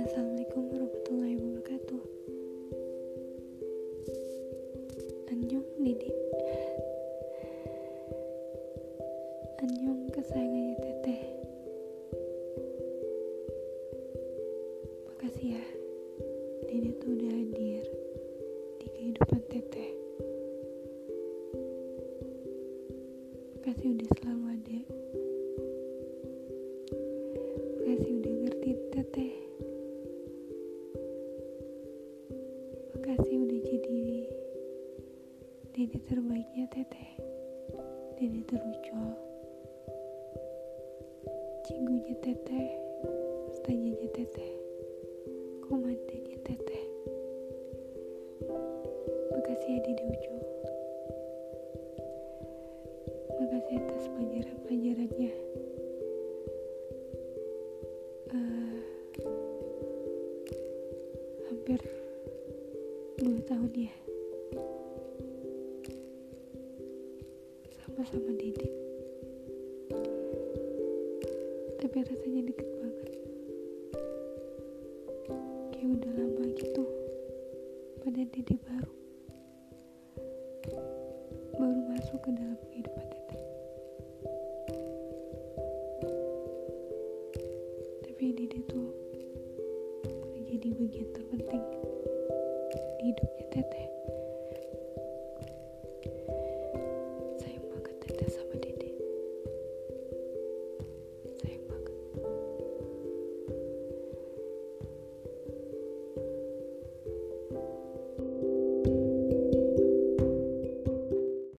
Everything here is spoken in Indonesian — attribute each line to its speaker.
Speaker 1: Assalamualaikum warahmatullahi wabarakatuh. Anjong Didi. Anjong kesayangannya teteh. Makasih ya Didi tuh udah hadir di kehidupan teteh Makasih udah selalu ada. Makasih udah ngerti teteh. Makasih udah jadi Dede terbaiknya teteh. Dede terucol Cinggunya teteh. Stajanya teteh. Komandanya teteh. Makasih ya Dede Ucul Makasih atas pelajaran-pelajarannya Eh, Hampir dua tahun ya. Sama-sama Dede tapi rasanya deket banget. Kayak udah lama gitu. Pada Dede baru. Baru masuk ke dalam jadi bagian terpenting di hidupnya teteh.